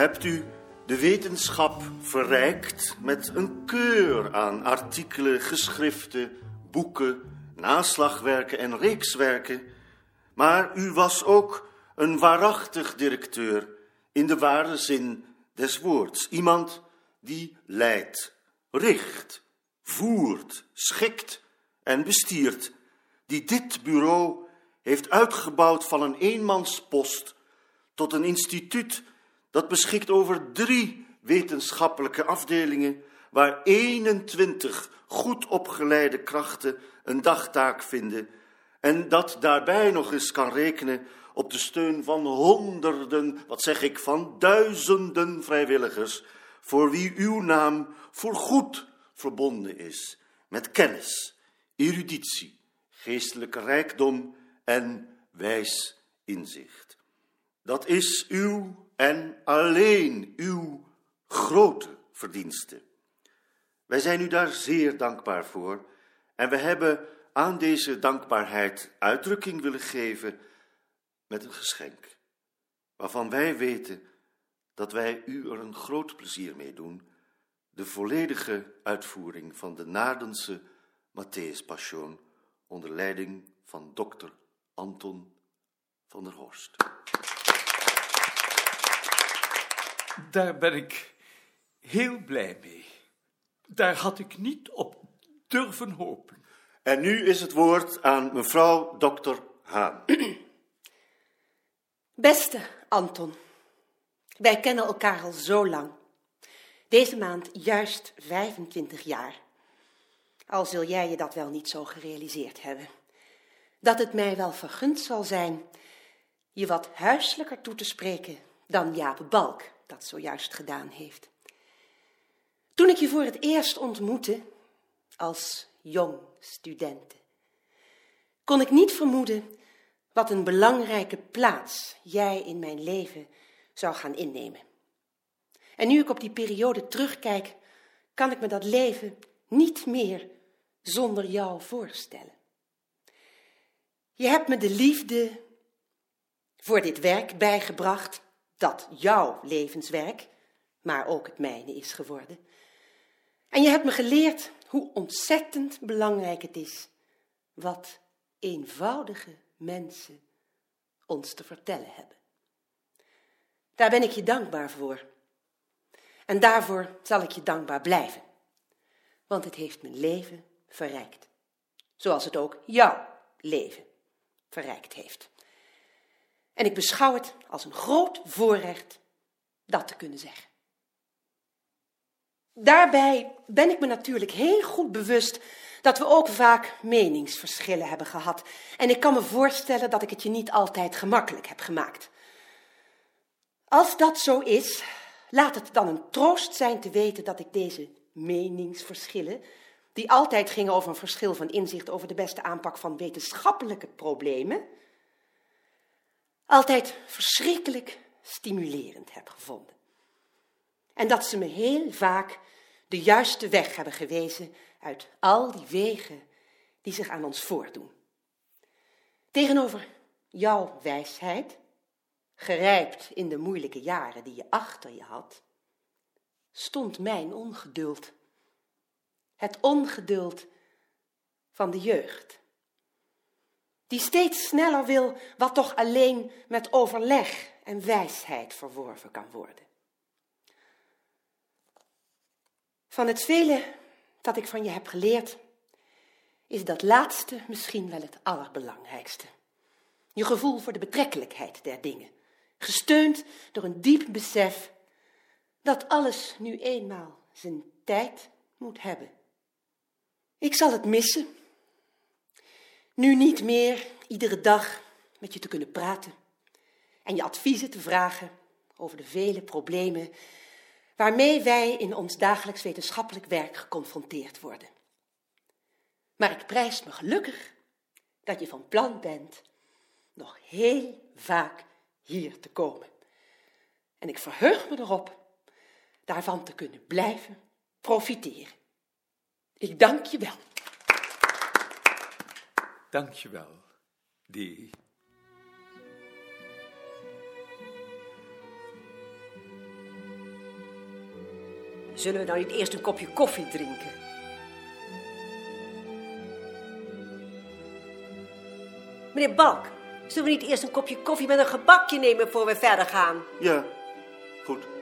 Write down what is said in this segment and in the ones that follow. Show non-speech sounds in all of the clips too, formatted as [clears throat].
hebt u de wetenschap verrijkt met een keur aan artikelen, geschriften, boeken, naslagwerken en reekswerken, maar u was ook een waarachtig directeur in de ware zin des woords. Iemand die leidt, richt, voert, schikt en bestiert, die dit bureau heeft uitgebouwd van een eenmanspost tot een instituut dat beschikt over drie wetenschappelijke afdelingen, waar 21 goed opgeleide krachten een dagtaak vinden en dat daarbij nog eens kan rekenen op de steun van honderden, wat zeg ik, van duizenden vrijwilligers, voor wie uw naam voorgoed verbonden is met kennis, eruditie, geestelijke rijkdom en wijs inzicht. Dat is uw en alleen uw grote verdienste. Wij zijn u daar zeer dankbaar voor en we hebben aan deze dankbaarheid uitdrukking willen geven met een geschenk, waarvan wij weten dat wij u er een groot plezier mee doen, de volledige uitvoering van de Naardense Matthäus Passion onder leiding van dokter Anton van der Horst. Daar ben ik heel blij mee. Daar had ik niet op durven hopen. En nu is het woord aan mevrouw dokter Haan. Beste Anton, wij kennen elkaar al zo lang. Deze maand juist 25 jaar. Al zul jij je dat wel niet zo gerealiseerd hebben. Dat het mij wel vergund zal zijn je wat huiselijker toe te spreken dan Jaap Balk dat zojuist gedaan heeft. Toen ik je voor het eerst ontmoette, als jong studente, kon ik niet vermoeden wat een belangrijke plaats jij in mijn leven zou gaan innemen. En nu ik op die periode terugkijk, kan ik me dat leven niet meer zonder jou voorstellen. Je hebt me de liefde voor dit werk bijgebracht, dat jouw levenswerk, maar ook het mijne is geworden. En je hebt me geleerd hoe ontzettend belangrijk het is wat eenvoudige mensen ons te vertellen hebben. Daar ben ik je dankbaar voor. En daarvoor zal ik je dankbaar blijven. Want het heeft mijn leven verrijkt. Zoals het ook jouw leven verrijkt heeft. En ik beschouw het als een groot voorrecht dat te kunnen zeggen. Daarbij ben ik me natuurlijk heel goed bewust dat we ook vaak meningsverschillen hebben gehad. En ik kan me voorstellen dat ik het je niet altijd gemakkelijk heb gemaakt. Als dat zo is, laat het dan een troost zijn te weten dat ik deze meningsverschillen, die altijd gingen over een verschil van inzicht over de beste aanpak van wetenschappelijke problemen, altijd verschrikkelijk stimulerend heb gevonden. En dat ze me heel vaak de juiste weg hebben gewezen uit al die wegen die zich aan ons voordoen. Tegenover jouw wijsheid, gerijpt in de moeilijke jaren die je achter je had, stond mijn ongeduld. Het ongeduld van de jeugd die steeds sneller wil wat toch alleen met overleg en wijsheid verworven kan worden. Van het vele dat ik van je heb geleerd, is dat laatste misschien wel het allerbelangrijkste. Je gevoel voor de betrekkelijkheid der dingen, gesteund door een diep besef dat alles nu eenmaal zijn tijd moet hebben. Ik zal het missen nu niet meer iedere dag met je te kunnen praten en je adviezen te vragen over de vele problemen waarmee wij in ons dagelijks wetenschappelijk werk geconfronteerd worden. Maar ik prijs me gelukkig dat je van plan bent nog heel vaak hier te komen. En ik verheug me erop daarvan te kunnen blijven profiteren. Ik dank je wel. Dankjewel, Dee. Zullen we nou niet eerst een kopje koffie drinken? Meneer Balk, zullen we niet eerst een kopje koffie met een gebakje nemen voor we verder gaan? Ja, goed.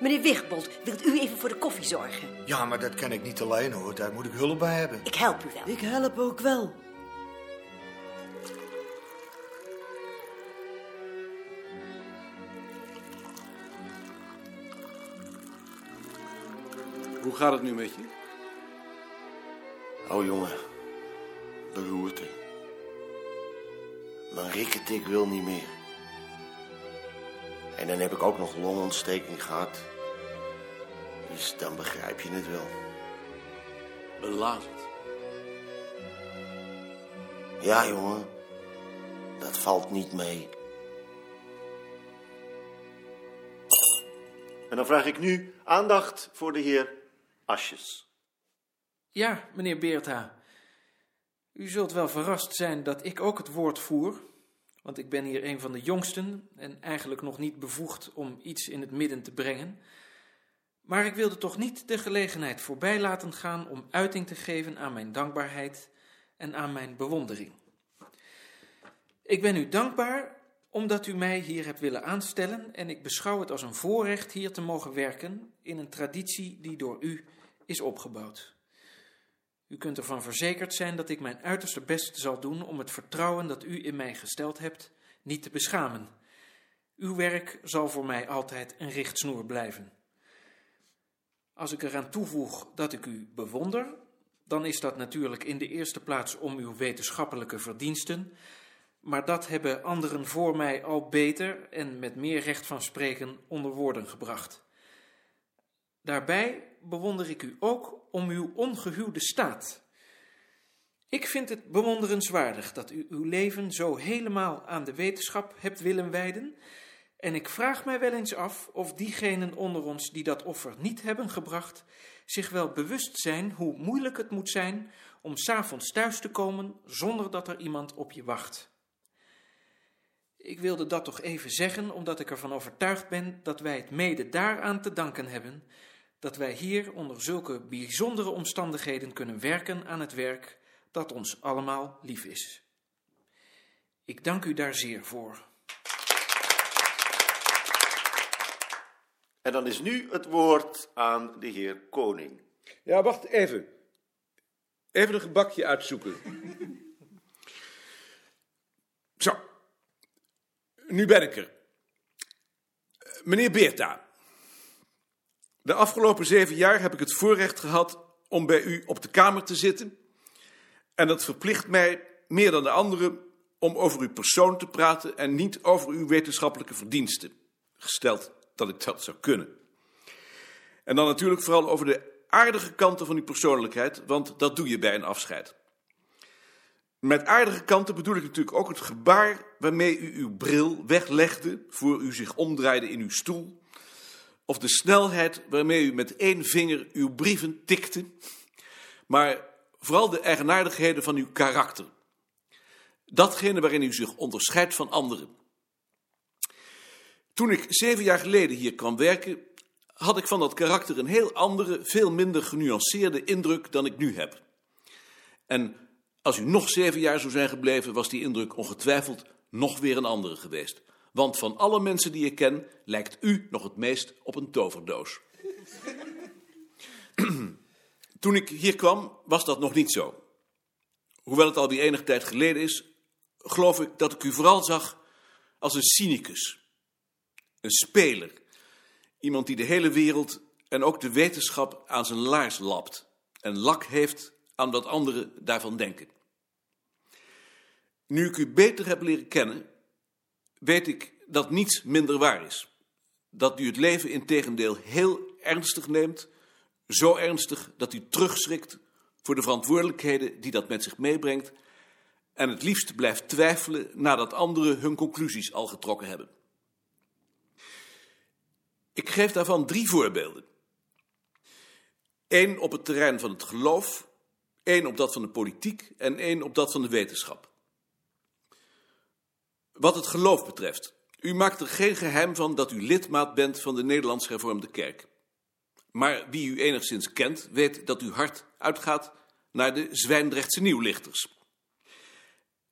Meneer Wigbold, wilt u even voor de koffie zorgen? Ja, maar dat kan ik niet alleen hoor. Daar moet ik hulp bij hebben. Ik help u wel. Ik help ook wel. Hoe gaat het nu met je? Oh jongen, beroerte. Mijn rikketik wil niet meer. En dan heb ik ook nog longontsteking gehad. Dus dan begrijp je het wel. Belazerd. Ja jongen, dat valt niet mee. En dan vraag ik nu aandacht voor de heer Asjes. Ja, meneer Beerta. U zult wel verrast zijn dat ik ook het woord voer, want ik ben hier een van de jongsten en eigenlijk nog niet bevoegd om iets in het midden te brengen. Maar ik wilde toch niet de gelegenheid voorbij laten gaan om uiting te geven aan mijn dankbaarheid en aan mijn bewondering. Ik ben u dankbaar omdat u mij hier hebt willen aanstellen en ik beschouw het als een voorrecht hier te mogen werken in een traditie die door u is opgebouwd. U kunt ervan verzekerd zijn dat ik mijn uiterste best zal doen om het vertrouwen dat u in mij gesteld hebt niet te beschamen. Uw werk zal voor mij altijd een richtsnoer blijven. Als ik eraan toevoeg dat ik u bewonder, dan is dat natuurlijk in de eerste plaats om uw wetenschappelijke verdiensten, maar dat hebben anderen voor mij al beter en met meer recht van spreken onder woorden gebracht. Daarbij bewonder ik u ook om uw ongehuwde staat. Ik vind het bewonderenswaardig dat u uw leven zo helemaal aan de wetenschap hebt willen wijden, en ik vraag mij wel eens af of diegenen onder ons die dat offer niet hebben gebracht, zich wel bewust zijn hoe moeilijk het moet zijn om s'avonds thuis te komen zonder dat er iemand op je wacht. Ik wilde dat toch even zeggen, omdat ik ervan overtuigd ben dat wij het mede daaraan te danken hebben dat wij hier onder zulke bijzondere omstandigheden kunnen werken aan het werk dat ons allemaal lief is. Ik dank u daar zeer voor. En dan is nu het woord aan de heer Koning. Ja, wacht even. Even een gebakje uitzoeken. Zo. Nu ben ik er. Meneer Beerta. De afgelopen zeven jaar heb ik het voorrecht gehad om bij u op de kamer te zitten. En dat verplicht mij meer dan de anderen om over uw persoon te praten en niet over uw wetenschappelijke verdiensten. Gesteld dat ik dat zou kunnen. En dan natuurlijk vooral over de aardige kanten van uw persoonlijkheid, want dat doe je bij een afscheid. Met aardige kanten bedoel ik natuurlijk ook het gebaar waarmee u uw bril weglegde voor u zich omdraaide in uw stoel of de snelheid waarmee u met één vinger uw brieven tikte, maar vooral de eigenaardigheden van uw karakter. Datgene waarin u zich onderscheidt van anderen. Toen ik zeven jaar geleden hier kwam werken, had ik van dat karakter een heel andere, veel minder genuanceerde indruk dan ik nu heb. En als u nog zeven jaar zou zijn gebleven, was die indruk ongetwijfeld nog weer een andere geweest. Want van alle mensen die ik ken, lijkt u nog het meest op een toverdoos. [clears throat] Toen ik hier kwam, was dat nog niet zo. Hoewel het alweer enige tijd geleden is, geloof ik dat ik u vooral zag als een cynicus. Een speler. Iemand die de hele wereld en ook de wetenschap aan zijn laars lapt. En lak heeft aan wat anderen daarvan denken. Nu ik u beter heb leren kennen, weet ik dat niets minder waar is. Dat u het leven in tegendeel heel ernstig neemt, zo ernstig dat u terugschrikt voor de verantwoordelijkheden die dat met zich meebrengt en het liefst blijft twijfelen nadat anderen hun conclusies al getrokken hebben. Ik geef daarvan drie voorbeelden. Eén op het terrein van het geloof, één op dat van de politiek en één op dat van de wetenschap. Wat het geloof betreft, U maakt er geen geheim van dat u lidmaat bent van de Nederlands Hervormde Kerk. Maar wie u enigszins kent, weet dat uw hart uitgaat naar de Zwijndrechtse Nieuwlichters.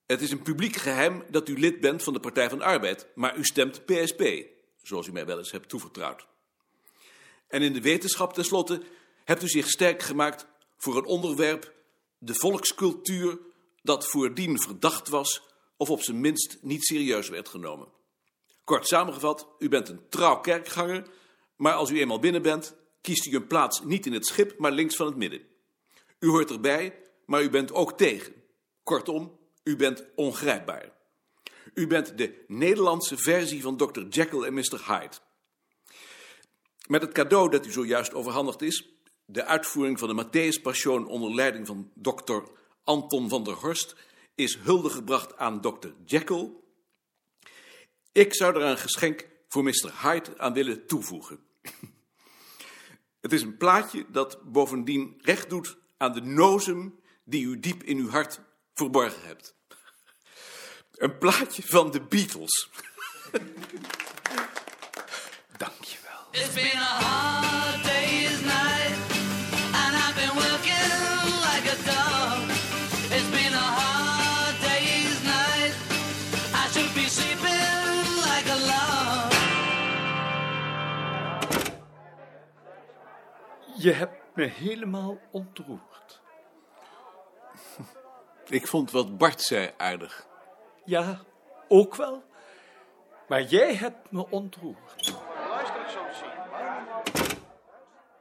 Het is een publiek geheim dat u lid bent van de Partij van Arbeid, maar u stemt PSP, zoals u mij wel eens hebt toevertrouwd. En in de wetenschap tenslotte hebt u zich sterk gemaakt voor een onderwerp, de volkscultuur, dat voordien verdacht was of op zijn minst niet serieus werd genomen. Kort samengevat, u bent een trouw kerkganger, maar als u eenmaal binnen bent, kiest u een plaats niet in het schip, maar links van het midden. U hoort erbij, maar u bent ook tegen. Kortom, u bent ongrijpbaar. U bent de Nederlandse versie van Dr. Jekyll en Mr. Hyde. Met het cadeau dat u zojuist overhandigd is, de uitvoering van de Matthäus Passion onder leiding van Dr. Anton van der Horst, is hulde gebracht aan Dr. Jekyll. Ik zou er een geschenk voor Mr. Hyde aan willen toevoegen. [laughs] Het is een plaatje dat bovendien recht doet aan de nozem die u diep in uw hart verborgen hebt. [laughs] Een plaatje van de Beatles. [laughs] Dankjewel. It's been a hard day's night, and I've been working like a dog. Je hebt me helemaal ontroerd. [laughs] Ik vond wat Bart zei aardig. Ja, ook wel. Maar jij hebt me ontroerd.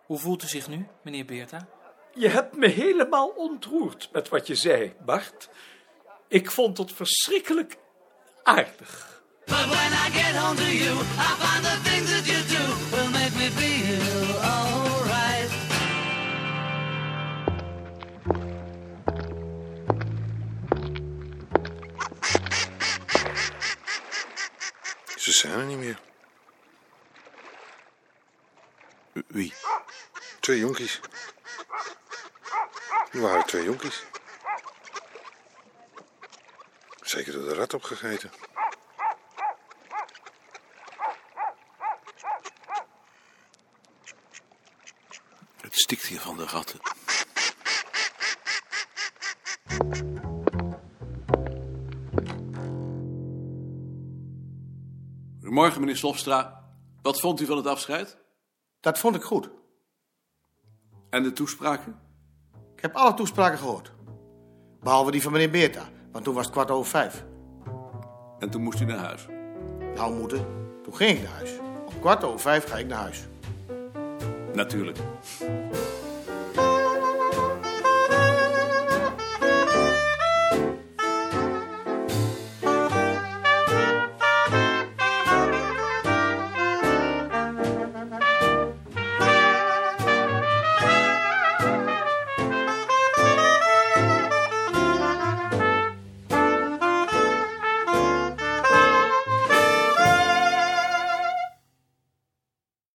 Hoe voelt u zich nu, meneer Beerta? Je hebt me helemaal ontroerd met wat je zei, Bart. Ik vond het verschrikkelijk aardig. But when I get home to you, I find the things that you do will make me feel Ze zijn er niet meer. Wie? Twee jonkies. Er waren twee jonkies. Zeker door de rat opgegeten. Het stikt hier van de ratten. Goedemorgen, meneer Slofstra. Wat vond u van het afscheid? Dat vond ik goed. En de toespraken? Ik heb alle toespraken gehoord. Behalve die van meneer Beerta, want toen was het kwart over vijf. En toen moest u naar huis. Nou, moeten. Toen ging ik naar huis. Om kwart over vijf ga ik naar huis. Natuurlijk.